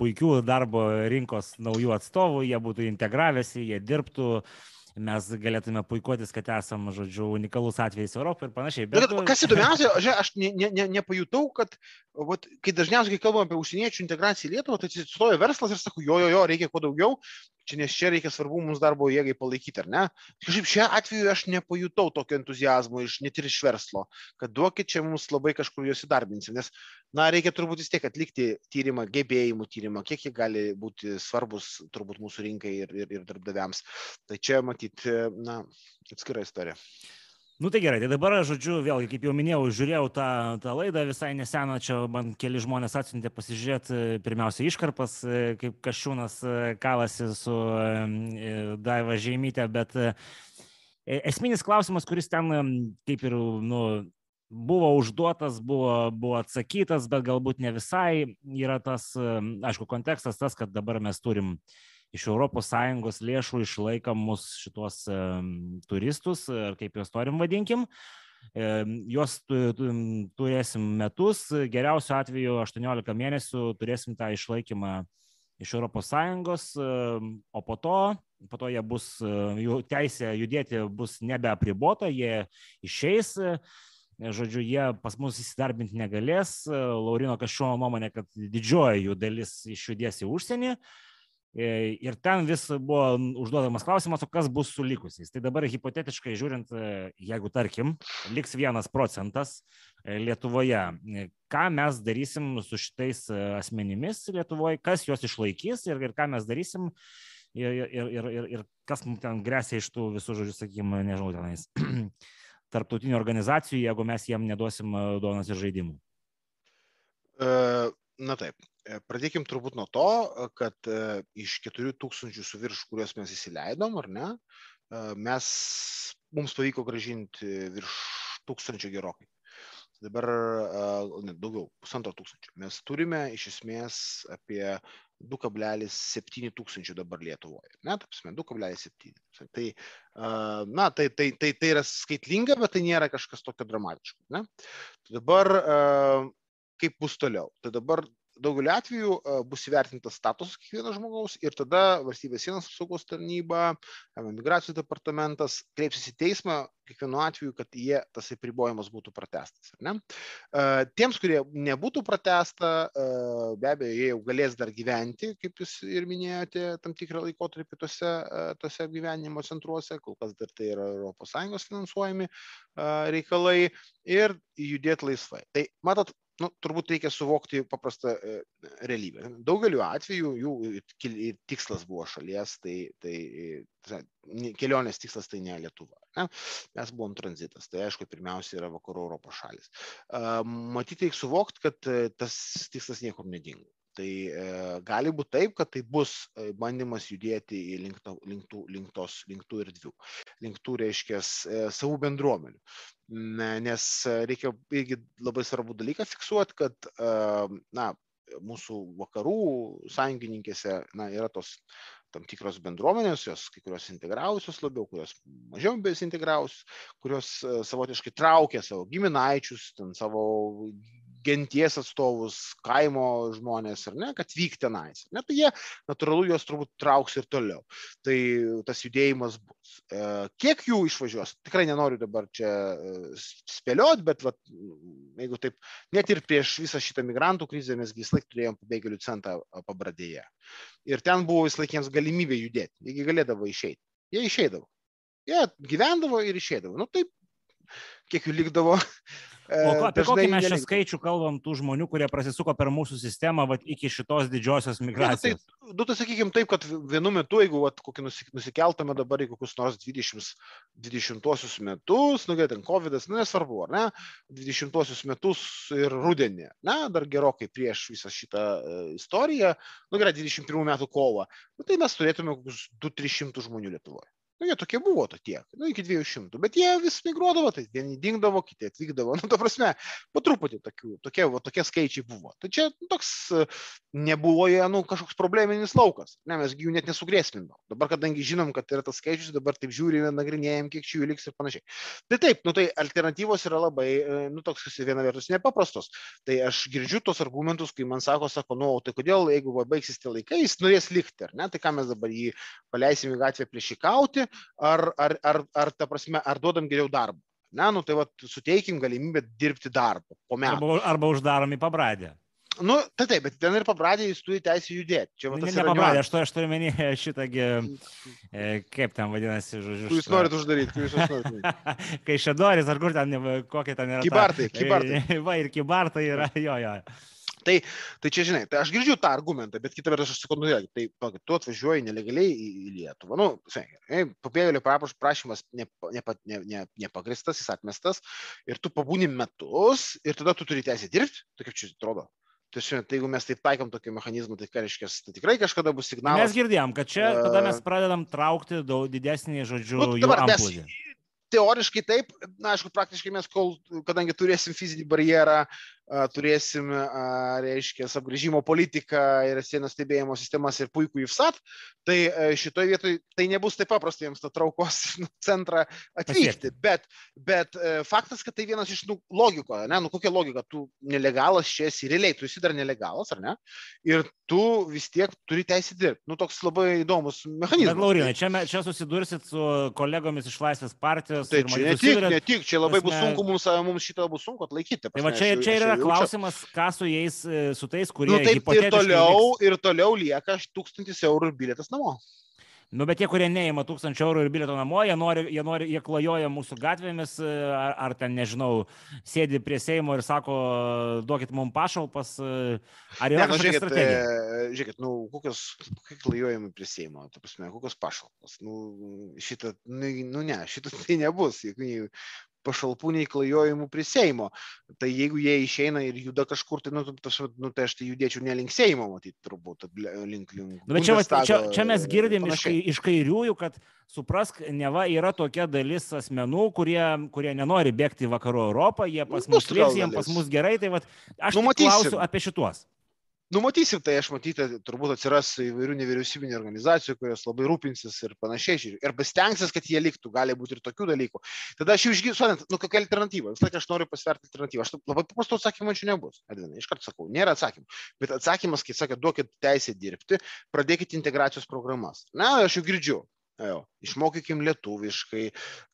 puikių darbo rinkos naujų atstovų, jie būtų integravęsi, jie dirbtų, uh, mes galėtume puikuotis, kad esam, žodžiu, unikalus atvejis Europoje ir panašiai. Bet... bet kas įdomiausia, aš ne, ne, ne, nepajutau, kad, vat, kai dažniausiai, kai kalbame apie užsieniečių integraciją į Lietuvą, tai atsistoja verslas ir sako, jo, jo, jo, reikia kuo daugiau, čia nes čia reikia svarbu mums darbo jėgai palaikyti, ar ne? Kažkaip šiuo atveju aš nepajutau tokio entuzijazmo iš net ir iš verslo, kad duokit čia mums labai kažkur juos įdarbinsim, nes, na, reikia turbūt vis tiek atlikti tyrimą, gebėjimų tyrimą, kiek jie gali būti svarbus turbūt mūsų rinkai ir, ir, ir darbdaviams. Tai čia matyti, na, atskira istorija. Nu tai gerai, tai dabar, žodžiu, vėlgi, kaip jau minėjau, žiūrėjau tą, tą laidą visai neseną, čia man keli žmonės atsiuntė pasižiūrėti e, pirmiausia iškarpas, e, kaip Kašiūnas e, kalasi su Daiva Žemytė, bet esminis klausimas, kuris ten kaip ir, nu, buvo užduotas, buvo, buvo atsakytas, bet galbūt ne visai, yra tas, aišku, kontekstas tas, kad dabar mes turim uh, iš ES lėšų išlaikomus šitos turistus, ar kaip juos norim vadinkim. Juos turėsim metus, geriausiu atveju 18 mėnesių turėsim tą išlaikymą iš ES, o po to, po to jie bus, jų teisė judėti bus nebeapribota, jie išeis, žodžiu, jie pas mus įsidarbinti negalės. Laurino Kašuo nuomonė, kad didžioji jų dalis išjudės į užsienį. Ir ten vis buvo užduodamas klausimas, o kas bus su likusiais. Tai dabar hipotetiškai žiūrint, jeigu tarkim, liks vienas procentas Lietuvoje, ką mes darysim su šitais asmenimis Lietuvoje, kas juos išlaikys ir, ir ką mes darysim ir, ir, ir, ir, ir kas mums ten grėsia iš tų visų žodžių, sakykime, nežinau, tenais tarptautinių organizacijų, jeigu mes jiem neduosim duonos ir žaidimų. Na taip, pradėkim turbūt nuo to, kad e, iš 4000 su virš, kuriuos mes įsileidom, ar ne, e, mes, mums pavyko gražinti virš tūkstančio gerokai. Dabar ne, daugiau, pusantro tūkstančio. Mes turime iš esmės apie 2,7 tūkstančių dabar Lietuvoje. Ne, tapsime, 2,7. Tai, na, tai, tai, tai, tai yra skaitlinga, bet tai nėra kažkas tokio dramatiško. Ne? Tai dabar kaip bus toliau? Tai dabar daugeliu atveju bus įvertintas statusas kiekvieno žmogaus ir tada valstybės sienos apsaugos tarnyba, migracijos departamentas kreipsis į teismą kiekvienu atveju, kad jie tas apribojimas būtų pratestas. Tiems, kurie nebūtų pratesta, be abejo, jie jau galės dar gyventi, kaip jūs ir minėjote, tam tikrą laikotarpį tose, tose gyvenimo centruose, kol kas dar tai yra ES finansuojami reikalai ir judėti laisvai. Tai matot, nu, turbūt reikia suvokti paprastą e, realybę. Daugeliu atveju jų tikslas buvo šalies, tai, tai, kelionės tikslas tai ne Lietuva. Ne? Mes buvom tranzitas, tai aišku, pirmiausia yra vakarų Europos šalis. Matyti reikia suvokti, kad e, tas tikslas niekur nedingo. Tai e, gali būti taip, kad tai bus e, bandymas judėti į link, to, link, tų, link, tos, link tų erdvių, link tų, reiškia, e, savų bendruomenių. Nes reikia irgi labai svarbu dalyką fiksuoti, kad e, na, mūsų vakarų sąjungininkėse na, yra tos tam tikros bendruomenės, jos kai kurios integravusios labiau, kurios mažiau besintegravusios, kurios e, savotiškai traukia savo giminaičius, ten savo genties atstovus, kaimo žmonės, ar ne, kad vyk tenais. Ne, tai jie natūralu juos turbūt trauks ir toliau. Tai tas judėjimas bus. E, kiek jų išvažiuos, tikrai nenoriu dabar čia e, spėliot, bet vat, jeigu taip, net ir prieš visą šitą migrantų krizę mes vis laik turėjom pabėgėlių centrą pabradėje. Ir ten buvo vis laik jiems galimybė judėti, jie galėdavo išeiti. Jie išeidavo. Jie gyvendavo ir išeidavo. Nu taip, kiek jų likdavo, O apie kokį mes čia skaičių kalbam tų žmonių, kurie prasisuko per mūsų sistemą vat, iki šitos didžiosios migracijos? Ja, tai, nu, tai sakykime taip, kad vienu metu, jeigu vat, kokį nusikeltume dabar į kokius nors 20, 20 metus, nu, ten COVID, nu, nesvarbu, ar ne, 20 metus ir rudenį, ne, dar gerokai prieš visą šitą uh, istoriją, nu, gerai, 21 metų kovą, nu, tai mes turėtume kokius 2-300 žmonių Lietuvoje. Nu, jie tokie buvo, to tiek, nu, iki 200, bet jie vis migruodavo, tai vieni dingdavo, kiti atvykdavo, nu, ta prasme, po truputį tokių, tokie, va, tokie skaičiai buvo. Tai čia nu, toks nebuvo jie, nu, kažkoks probleminis laukas, ne, mes jų net nesugrėsmindavom. Dabar, kadangi žinom, kad yra tas skaičius, dabar taip žiūrime, nagrinėjom, kiek čia jų liks ir panašiai. Tai taip, nu, tai alternatyvos yra labai, e, nu, toks viena vertus nepaprastos. Tai aš girdžiu tos argumentus, kai man sako, sako, nu, tai kodėl, jeigu baigsis tie laikai, jis norės likti, ar ne, tai ką mes dabar jį paleisim į gatvę priešikauti, ar, ar, ar, ar, ta prasme, ar duodam geriau darbą. Ne, nu tai va, suteikim galimybę dirbti darbą po metų. Arba, arba uždarom į pabradę. Nu, tai taip, bet ten ir pabradė jis turi teisę judėti. Čia va, ne, ne pabradė, aš, to, aš turiu menį šitągi, e, kaip ten vadinasi, žodžiu. Jūs norit uždaryti, kai jūs norit. kai šedoris, ar kur ten, kokie ten yra. Kibartai, ta, kibartai. Va, ir kibartai yra, jo, jo. Tai, tai čia, žinai, tai aš girdžiu tą argumentą, bet kitą vertus aš sakau, nu, tai pag, tu atvažiuoji nelegaliai į, į Lietuvą. Nu, pabėgėlio prašymas nepagristas, ne, ne, ne, ne jis atmestas ir tu pabūni metus ir tada tu turi teisę dirbti, tai kaip čia atrodo. Tai, tai jeigu mes taip taikom tokį mechanizmą, tai ką reiškia, tai tikrai kažkada bus signalas. Mes girdėjom, kad čia tada mes pradedam traukti daug didesnį, žodžiu, nu, dabar mes teoriškai taip, na, aišku, praktiškai mes, kol, kadangi turėsim fizinį barjerą, turėsim, reiškia, apgrėžimo politiką ir sienos stebėjimo sistemas ir puikų IFSAT, tai šitoje vietoje tai nebus taip paprasta jiems tą traukos centrą atvykti. Bet, bet faktas, kad tai vienas iš nu, logiko, ne, nu kokia logika, tu nelegalas čia esi, realiai tu esi dar nelegalas, ar ne? Ir tu vis tiek turi teisę dirbti. Nu, toks labai įdomus mechanizmas. Bet, Laurinai, čia, čia susidursit su kolegomis iš Laisvės partijos. Tai čia ne tik, ne tik, čia labai bus sunku mums, mums šitą bus sunku atlaikyti. Tai va čia, čia yra yra klausimas, ką su jais, e, su tais, kurie... Nu, taip, ir toliau, liks... ir toliau lieka 1000 eurų bilietas namo. Nu, bet tie, kurie neima tūkstančio eurų ir bilieto namo, jie, nori, jie, nori, jie klajoja mūsų gatvėmis, e, ar, ar ten, nežinau, sėdi prie Seimo ir sako, duokit mums pašalpas, e, ar yra ne, nu, žiūrėkit, strategija? Žiūrėkit, nu, kokios, kokie klajojimai prie Seimo, ta prasme, kokios pašalpas, nu, šitą, nu, nu ne, šitą tai nebus, jokių pašalpų, nei klajojimų prie Seimo. Tai jeigu jie išeina ir juda kažkur, tai, nu, tas, nu, tai aš tai judėčiau ne link Seimo, matyti, turbūt, link link. Nu, bet čia, čia, čia mes girdim iš, iš kairiųjų, kad suprask, neva yra tokia dalis asmenų, kurie, kurie nenori bėgti į vakarų Europą, jie pas mus liks, jiems pas mus gerai, tai vat, aš nu, klausiu apie šituos. Numatysim, tai aš matyti, turbūt atsiras įvairių nevyriausybinio organizacijų, kurios labai rūpinsis ir panašiai, ir pasitengsis, kad jie liktų, gali būti ir tokių dalykų. Tada aš jau išgysiu, nu kokia alternatyva, vis laik aš noriu pasverti alternatyvą, aš labai paprastų atsakymų čia nebus, Edvinai, iš karto sakau, nėra atsakymų, bet atsakymas, kai sakė, duokit teisę dirbti, pradėkit integracijos programas. Na, aš jau girdžiu, Jo, išmokykim lietuviškai,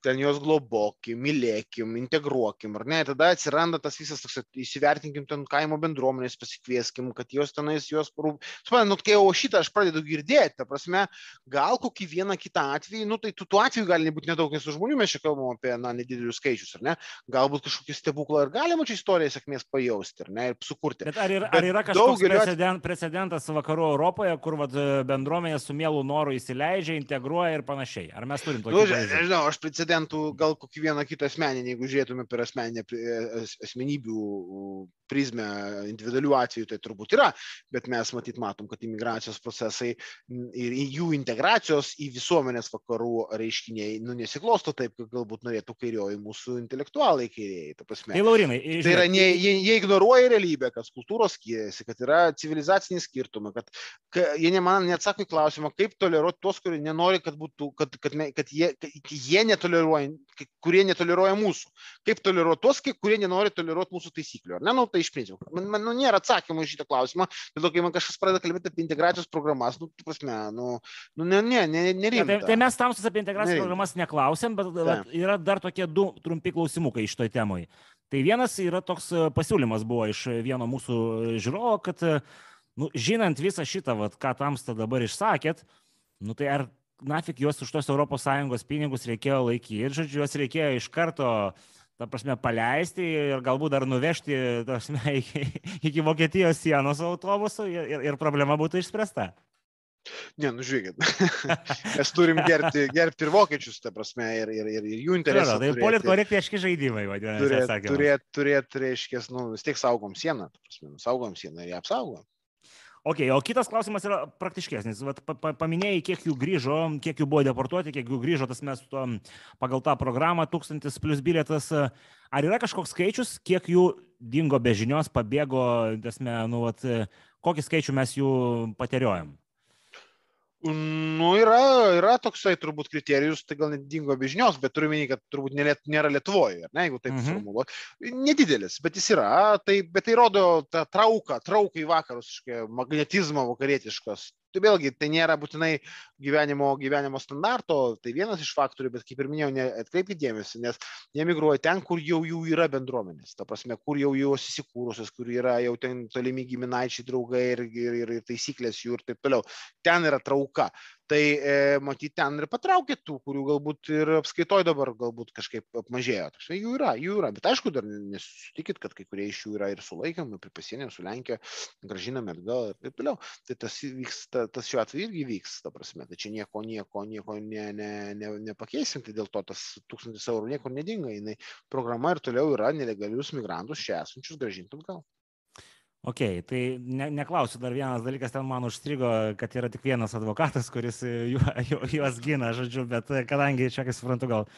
ten juos globokim, mylėkim, integruokim, ar ne? Tada atsiranda tas visas toks, įsivertinkim ten kaimo bendruomenės, pasikvieskim, kad jos tenais juos parūp. Suprantate, nu, kai jau šitą aš pradedu girdėti, ta prasme, gal kokį vieną kitą atvejį, nu, tai tų, tų atvejų gali nebūti nedaug, nes su žmonių mes čia kalbam apie, na, nedidelius skaičius, ar ne? Galbūt kažkokį stebuklą ir galima čia istoriją sėkmės pajausti, ar ne, ir sukurti. Bet ar, yra, ar yra kažkoks precedent, precedentas vakarų Europoje, kur vat, bendruomenė su mielų noru įsileidžia, integruoja ir panašiai. Ar mes turim tokį? Nu, nežinau, aš precedentų gal kokį vieną kitą asmeninį, jeigu žiūrėtume per asmeninę asmenybių prizmę individualių atvejų tai turbūt yra, bet mes matyt matom, kad imigracijos procesai ir jų integracijos į visuomenės vakarų reiškiniai nu, nesiklosto taip, kaip galbūt norėtų kairioji mūsų intelektualai kairieji. Tai, Laurinai, tai yra, ne, jie, jie ignoruoja realybę, kad kultūros skiriasi, kad yra civilizaciniai skirtumai, kad, kad jie ne man neatsako į klausimą, kaip toleruoti tuos, kurie nenori, kad, būtų, kad, kad, kad, jie, kad jie netoleruoja, kurie netoleruoja mūsų. Kaip toleruoti tuos, kurie nenori toleruoti mūsų taisyklių. Ar ne? Nu, tai iš principo. Man, man nu, nėra atsakymų šitą klausimą, dėl to, kai man kažkas pradeda kalbėti apie integracijos programas, nu, tu prasme, nu, nu ne, ne, ne, nerimta. Tai, tai mes tamsus apie integracijos nerimta. programas neklausėm, bet, bet yra dar tokie du trumpi klausimukai iš toj temoj. Tai vienas yra toks e, pasiūlymas buvo iš vieno mūsų žiūrovo, kad, e, nu, žinant visą šitą, vat, ką tamsta dabar išsakėt, nu, tai ar nafik juos už tos ES pinigus reikėjo laikyti, žodžiu, juos reikėjo iš karto uh, ta prasme, paleisti ir galbūt dar nuvežti prasme, iki, iki Vokietijos sienos autobusu ir, ir problema būtų išspręsta. Ne, nu žiūrėkit, mes turim gerbti, gerbti ir vokiečius, ta prasme, ir, ir, ir, ir jų interesą. Tai politkorektiški žaidimai, vadinasi. Turėt, turėt, turėt, reiškia, nu, vis tiek saugom sieną, ta prasme, nu, saugom sieną ir ją apsaugom. Ok, o kitas klausimas yra praktiškesnis. Vat, pa, pa, paminėjai, kiek jų grįžo, kiek jų buvo deportuoti, kiek jų grįžo, tas mes to, pagal tą programą tūkstantis plus bilietas. Ar yra kažkoks skaičius, kiek jų dingo be žinios, pabėgo, tasme, nu, vat, kokį skaičių mes jų pateriojam? Nu, yra, yra toksai turbūt kriterijus, tai gal net dingo be žinios, bet turiu menį, kad turbūt nėra Lietuvoje, ne, jeigu taip mhm. formuluot. Nedidelis, bet jis yra, tai, bet tai rodo tą trauką, trauką į vakarus, magnetizmą vakarietiškas tai vėlgi tai nėra būtinai gyvenimo, gyvenimo standarto, tai vienas iš faktorių, bet kaip ir minėjau, atkreipkite dėmesį, nes jie migruoja ten, kur jau jų yra bendruomenės, ta prasme, kur jau jos įsikūrusios, kur yra jau ten tolimi giminaičiai, draugai ir, ir, ir taisyklės jų ir taip toliau. Ten yra trauka tai e, matyt ten ir patraukė tų, kurių galbūt ir apskaitoj dabar galbūt kažkaip apmažėjo. Tai jų yra, jų yra, bet aišku, dar nesutikit, kad kai kurie iš jų yra ir sulaikiami, prie pasienio su Lenkija, gražinami atgal ir taip toliau. Tai tas, vyks, ta, tas šiuo atveju irgi vyks, ta prasme, tai čia nieko, nieko, nieko ne, ne, ne, nepakeisim, tai dėl to tas tūkstantis eurų niekur nedinga, jinai programa ir toliau yra nelegalius migrantus čia esančius gražinti atgal. Ok, tai ne, neklausiu, dar vienas dalykas ten man užstrigo, kad yra tik vienas advokatas, kuris ju, ju, juos gina, žodžiu, bet kadangi čia, kaip suprantu, gal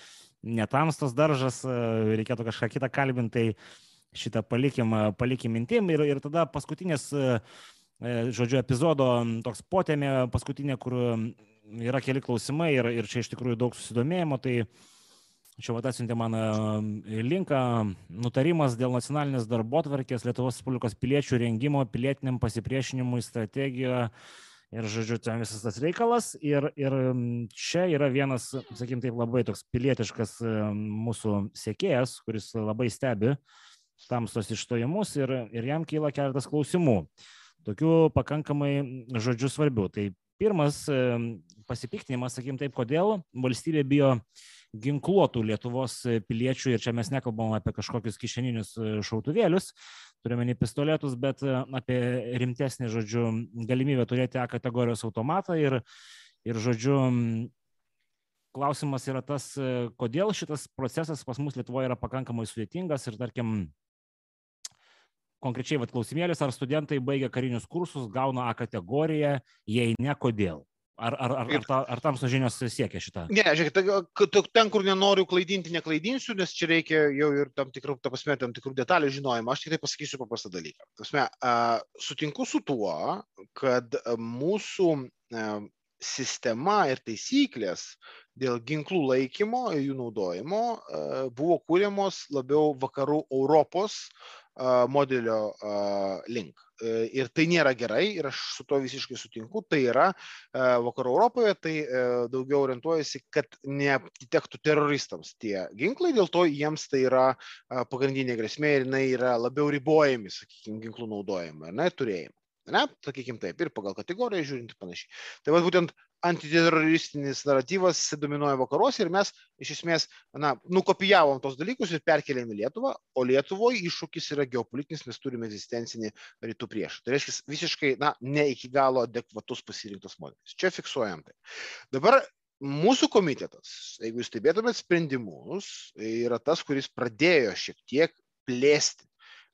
netamstos daržas, reikėtų kažką kitą kalbinti, tai šitą palikim, palikim mintim ir, ir tada paskutinis, žodžiu, epizodo toks potėmė, paskutinė, kur yra keli klausimai ir, ir čia iš tikrųjų daug susidomėjimo, tai Čia vat atsiuntė man linką, nutarimas dėl nacionalinės darbo tvarkės Lietuvos Respublikos piliečių rengimo pilietiniam pasipriešinimui strategijoje. Ir, žodžiu, ten visas tas reikalas. Ir, ir čia yra vienas, sakykim, taip labai toks pilietiškas mūsų sėkėjas, kuris labai stebi tamstos išstojimus ir, ir jam kyla keletas klausimų. Tokių pakankamai, žodžiu, svarbių. Tai pirmas pasipiktinimas, sakykim taip, kodėl valstybė bijo ginkluotų Lietuvos piliečių, ir čia mes nekalbam apie kažkokius kišeninius e, šautuvėlius, turime ne pistoletus, bet e, apie rimtesnį, žodžiu, galimybę turėti A kategorijos automatą ir, ir žodžiu, klausimas yra tas, e, kodėl šitas procesas pas mus Lietuvoje yra pakankamai sudėtingas ir tarkim, konkrečiai vat, klausimėlis, ar studentai baigia karinius kursus, gauna A kategoriją, jei ne, kodėl. Ar, ar, ar, ar, ta, ar tamso žinios siekia šitą? Ne, žiūrėk, ten, kur nenoriu klaidinti, neklaidinsiu, nes čia reikia jau ir tam tikrų, ta prasme, tam tikrų detalių žinojimo. Aš tik tai pasakysiu paprastą dalyką. Prasme, sutinku su tuo, kad mūsų sistema ir taisyklės dėl ginklų laikymo ir jų naudojimo buvo kūriamos labiau vakarų Europos modelio link. E, ir tai nėra gerai ir aš su to visiškai sutinku. Tai yra vakarų Europoje, tai e, daugiau orientuojasi, kad neatitektų teroristams tie ginklai, dėl to jiems tai yra pagrindinė grėsmė ir jinai yra labiau ribojami, sakykime, ginklų naudojimą, ne, turėjimą. Ne, sakykim taip, ir pagal kategoriją žiūrint panašiai. Tai va būtent antiteroristinis naratyvas dominuoja vakaruose ir mes iš esmės, na, nukopijavom tos dalykus ir perkelėm į Lietuvą, o Lietuvoje iššūkis yra geopolitinis, mes turime egzistencinį rytų priešą. Tai reiškia visiškai, na, ne iki galo adekvatus pasirinktas modelis. Čia fiksuojam tai. Dabar mūsų komitetas, jeigu jūs stebėtumėt sprendimus, yra tas, kuris pradėjo šiek tiek plėsti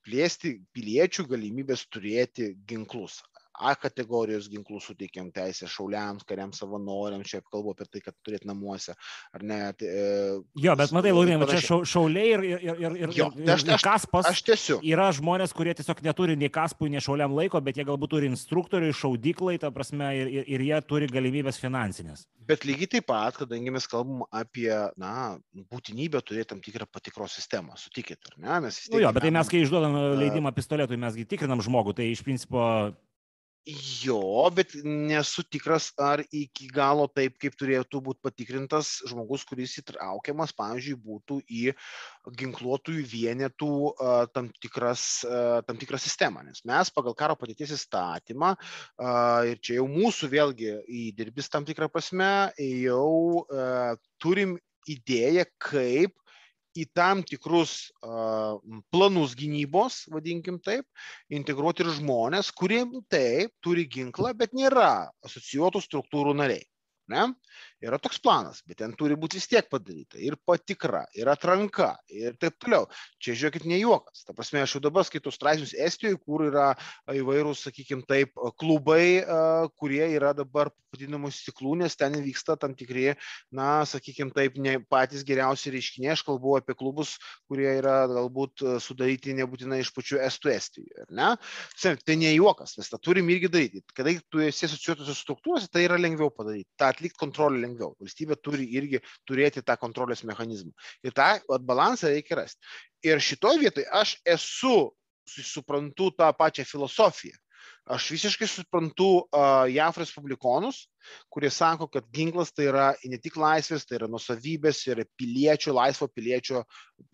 plėsti piliečių galimybės turėti ginklus. A kategorijos ginklų suteikiam teisę šauliams, kariams, savanoriams, čia kalbu apie tai, kad turėti namuose, ar ne. Tai, e, jo, bet matai, Laurinai, čia šauliai ir, ir, ir, ir, jo, tai aš, ir kaspas. Aš tiesiu. Yra žmonės, kurie tiesiog neturi nei kaspui, nei šauliam laiko, bet jie galbūt turi instruktorių, šaudyklai, ta prasme, ir, ir, ir jie turi galimybės finansinės. Bet lygiai taip pat, kadangi mes kalbam apie, na, būtinybę turėti tam tikrą patikros sistemą, sutikit, ar ne? Mes. Nu jo, bet tai mes, kai išduodam leidimą pistoletui, mesgi tikrinam žmogų, tai iš principo Jo, bet nesu tikras, ar iki galo taip, kaip turėtų būti patikrintas žmogus, kuris įtraukiamas, pavyzdžiui, būtų į ginkluotųjų vienetų tam, tikras, tam tikrą sistemą. Nes mes pagal karo patirties įstatymą, ir čia jau mūsų vėlgi įdirbis tam tikrą prasme, jau turim idėją, kaip į tam tikrus planus gynybos, vadinkim taip, integruoti ir žmonės, kurie taip turi ginklą, bet nėra asocijuotų struktūrų nariai. Ne? Yra toks planas, bet ten turi būti vis tiek padaryta ir patikra, ir atranka, ir taip toliau. Čia žiūrėkit, ne juokas. Ta prasme, aš jau dabar skaitau straipsnius Estijoje, kur yra įvairūs, sakykime taip, klubai, kurie yra dabar vadinamos stiklūnės, ten vyksta tam tikri, na, sakykime taip, ne patys geriausi reiškiniai. Aš kalbu apie klubus, kurie yra galbūt sudaryti nebūtinai iš pačių Estų Estijoje. Ne? Tai ne juokas, mes tą turim irgi daryti. Kadangi tu esi asociuotose struktūrose, tai yra lengviau padaryti. Ta atlikti kontrolę lengviau. Valstybė turi irgi turėti tą kontrolės mechanizmą. Ir tą balansą reikia rasti. Ir šitoje vietoje aš esu, suprantu tą pačią filosofiją. Aš visiškai suprantu uh, JAF respublikonus, kurie sako, kad ginklas tai yra ne tik laisvės, tai yra nusavybės ir piliečio, laisvo piliečio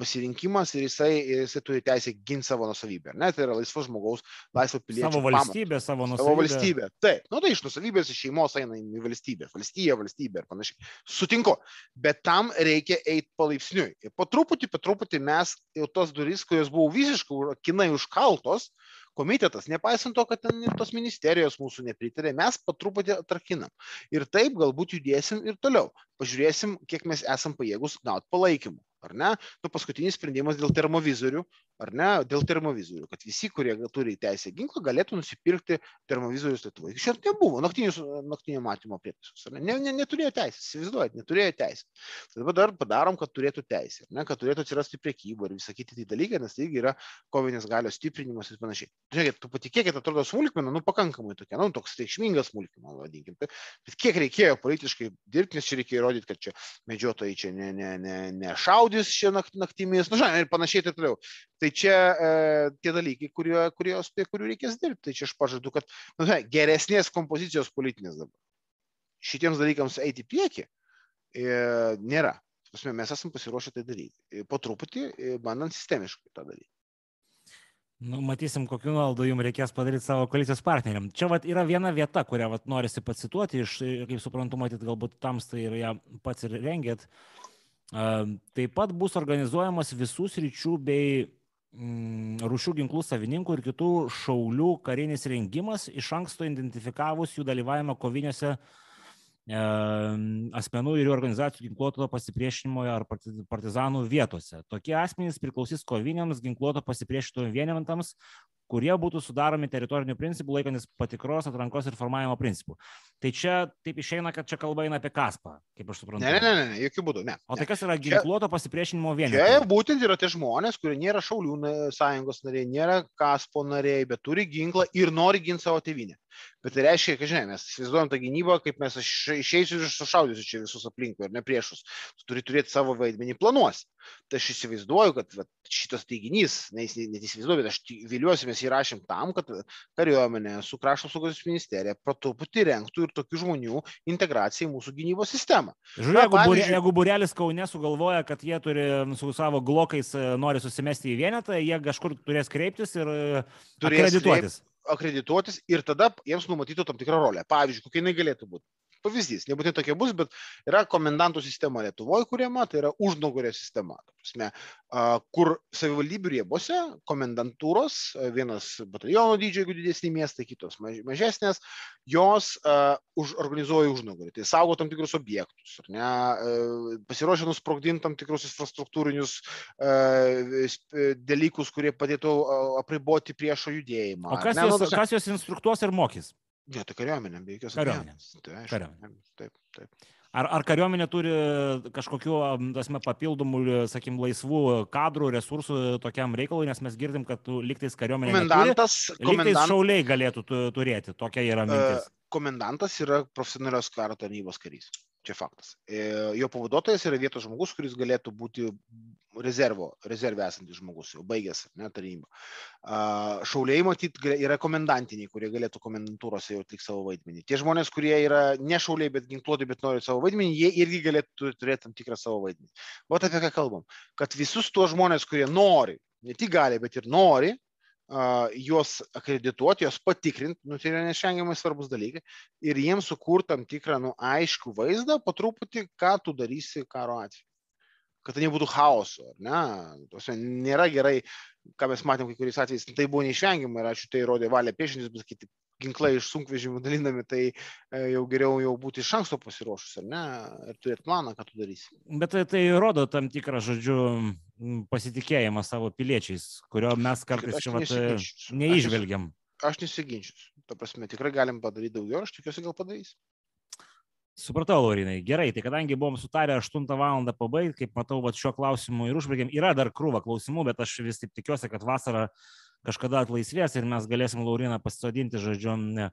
pasirinkimas ir jisai, jisai turi teisę ginti savo nusavybę. Ne, tai yra laisvo žmogaus, laisvo piliečio. Savo valstybę, pamatas. savo nusavybę. Savo valstybę. Taip, nu tai iš nusavybės, iš šeimos eina į valstybę, valstybė, valstybė ir panašiai. Sutinku, bet tam reikia eiti palaipsniui. Ir po truputį, po truputį mes jau tos duris, kurios buvo visiškai kinai užkaltos, komitetas, nepaisant to, kad ten tos ministerijos mūsų nepritarė, mes po truputį atrakinam. Ir taip galbūt judėsim ir toliau. Pažiūrėsim, kiek mes esam pajėgus gauti palaikymų ar ne? Nu, paskutinis sprendimas dėl termovizorių, ar ne? Dėl termovizorių, kad visi, kurie turi teisę ginklą, galėtų nusipirkti termovizorius Lietuvoje. Šiandien nebuvo naktinius, naktinio matymo prietaisus. Ne, ne, neturėjo teisės, įsivaizduojat, neturėjo teisės. Tai dabar dar padarom, kad turėtų teisę, ne? kad turėtų atsirasti priekyba ir visą kitą dalyką, nes tai yra kovinės galios stiprinimas ir panašiai. Žiūrėkit, tu patikėkit, atrodo smulkmena, nu pakankamai tokia, nu toks reikšmingas smulkmena, vadinkim. Bet kiek reikėjo politiškai dirbti, nes čia reikėjo įrodyti, kad čia medžiotojai čia ne, ne, ne, ne šaudė šaudys čia naktimis, nu, žinai, ir panašiai taip toliau. Tai čia e, tie dalykai, kurie, kurios, prie kurių reikės dirbti. Tai čia aš pažadu, kad nu, žinai, geresnės kompozicijos politinės dabar. Šitiems dalykams eiti į priekį e, nėra. Pasme, mes esame pasiruošę tai daryti. E, po truputį, e, bandant sistemiškai tą daryti. Nu, matysim, kokiu nuolaidu jums reikės padaryti savo koalicijos partneriam. Čia vat, yra viena vieta, kurią vat, norisi pacituoti, iš, kaip suprantu, matyt, galbūt tamstai ir ją pats ir rengėt. Taip pat bus organizuojamas visų sričių bei mm, rūšių ginklų savininkų ir kitų šaulių karinis rengimas, iš anksto identifikavus jų dalyvavimą koviniuose asmenų ir jų organizacijų ginkluoto pasipriešinimo ar partizanų vietose. Tokie asmenys priklausys koviniams ginkluoto pasipriešinimo vienetams, kurie būtų sudaromi teritorinių principų laikantis patikros, atrankos ir formavimo principų. Tai čia taip išeina, kad čia kalba eina apie kaspą, kaip aš suprantu. Ne, ne, ne, ne jokių būdų, ne. O tai kas yra ginkluoto pasipriešinimo vienetai? Čia būtent yra tie žmonės, kurie nėra šaulių sąjungos nariai, nėra kaspo nariai, bet turi ginklą ir nori ginti savo tėvynę. Bet tai reiškia, kad, žinai, mes įsivaizduojam tą gynybą, kaip mes išeisiu ir sušaudysiu čia visus aplinkui ir ne priešus. Tu turi turėti savo vaidmenį planuosi. Tai aš įsivaizduoju, kad va, šitas teiginys, ne, net įsivaizduoju, bet aš viliuosi, mes įrašėm tam, kad kariuomenė su krašto saugos ministerija po truputį renktų ir tokių žmonių integraciją į mūsų gynybos sistemą. Žiūrėk, jeigu, pavyzdžiui... jeigu burelis Kaune sugalvoja, kad jie turi su savo glokais e, nori susimesti į vienetą, jie kažkur turės kreiptis ir e, turės akredituotis. Kreip akredituotis ir tada jiems numatytų tam tikrą rolę. Pavyzdžiui, kokia jinai galėtų būti pavyzdys, nebūtinai tokia bus, bet yra komendantų sistema Lietuvoje kuriama, tai yra užnugario sistema. Prasme, kur savivaldybių rėbose komendantūros, vienas bataliono dydžio, jeigu didesni miestai, kitos mažesnės, jos uh, užorganizuoja užnugarį. Tai saugo tam tikrus objektus, ne, pasiruošia nusprogdinti tam tikrus infrastruktūrinius uh, dalykus, kurie padėtų apriboti priešo judėjimą. O kas, ne, jos, nu, kas jos instruktuos ir mokys? Ne, tai kariuomenė, be jokios abejonės. Tai kariuomenė. Taip, taip. Ar, ar kariuomenė turi kažkokiu tasme, papildomų, sakim, laisvų kadrų, resursų tokiam reikalui, nes mes girdim, kad liktais kariuomenė. Komendantas. Neturi, liktais šauliai galėtų turėti, tokia yra mintis. Komendantas yra profesionalios karo tarnybos karys. Čia faktas. E, jo pavaduotojas yra vietos žmogus, kuris galėtų būti rezervo, rezervė esantis žmogus, jau baigęs ne, tarnybą. Šauliai, matyt, yra komendantiniai, kurie galėtų komendantūrose jau atlikti savo vaidmenį. Tie žmonės, kurie yra ne šauliai, bet ginkluoti, bet nori savo vaidmenį, jie irgi galėtų turėti tam tikrą savo vaidmenį. O apie ką kalbam? Kad visus tuos žmonės, kurie nori, ne tik gali, bet ir nori, juos akredituoti, juos patikrinti, nu, tai yra neišvengiamai svarbus dalykai, ir jiems sukurti tam tikrą nu, aišku vaizdą, po truputį, ką tu darysi karo atveju. Kad tai nebūtų chaoso, ne? Tuose nėra gerai, ką mes matėm kai kuriais atvejais, tai buvo neišvengiama ir ačiū tai rodė valia priešintis, bet kiti ginklai iš sunkvežimių dalinami, tai e, jau geriau jau būti iš anksto pasiruošus, ar ne, ir turėti planą, ką tu darysi. Bet tai, tai rodo tam tikrą, žodžiu, pasitikėjimą savo piliečiais, kurio mes kartais čia vat, neižvelgiam. Aš nesiginčiu. Ta prasme, tikrai galim padaryti daugiau, aš tikiuosi gal padarys. Supratau, Laurinai. Gerai, tai kadangi buvom sutarę 8 val. pabaigti, kaip matau, va, šiuo klausimu ir užbaigėm, yra dar krūva klausimų, bet aš vis taip tikiuosi, kad vasarą kažkada atlaisvės ir mes galėsim Lauriną pasodinti, žodžiu. Ne,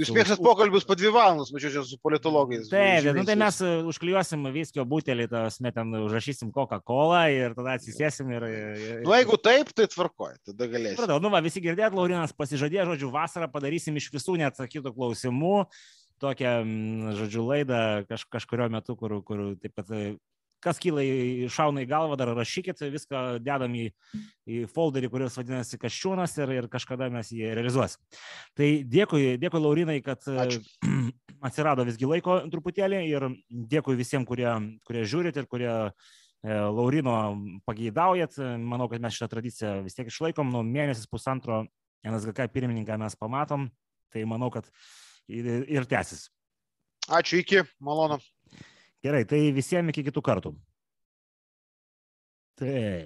Jūs mėgstat pokalbius po dvi valandas, mačiau, čia su politologais. Taip, nu, tai mes e, užklijuosim viskio butelį, tas mes ten užrašysim Coca-Cola ir tada atsisėsim ir... ir... Nu, jeigu taip, tai tvarkoja, tada galėsim. Pradau, nu, va, visi girdėt, Laurinas pasižadėjo, žodžiu, vasarą padarysim iš visų neatsakytų klausimų tokią, žodžiu, laidą kaž, kažkurio metu, kur, kur taip pat kas kyla į šauna į galvą, dar rašykit, viską dedam į, į folderį, kuris vadinasi Kaščiūnas ir, ir kažkada mes jį realizuosim. Tai dėkui, dėkui Laurinai, kad Ačiū. atsirado visgi laiko truputėlį ir dėkui visiems, kurie, kurie žiūrit ir kurie e, Laurino pageidaujat. Manau, kad mes šitą tradiciją vis tiek išlaikom, nuo mėnesis pusantro NSGK pirmininką mes pamatom, tai manau, kad ir, ir tęsis. Ačiū, iki, malonu. Gerai, tai visiems iki kitų kartų. Tai.